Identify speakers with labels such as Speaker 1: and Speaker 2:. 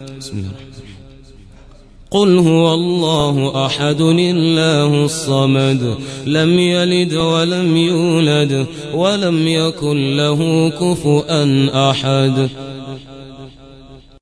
Speaker 1: بسم الله. قل هو الله أحد الله الصمد لم يلد ولم يولد ولم يكن له كفؤا أحد.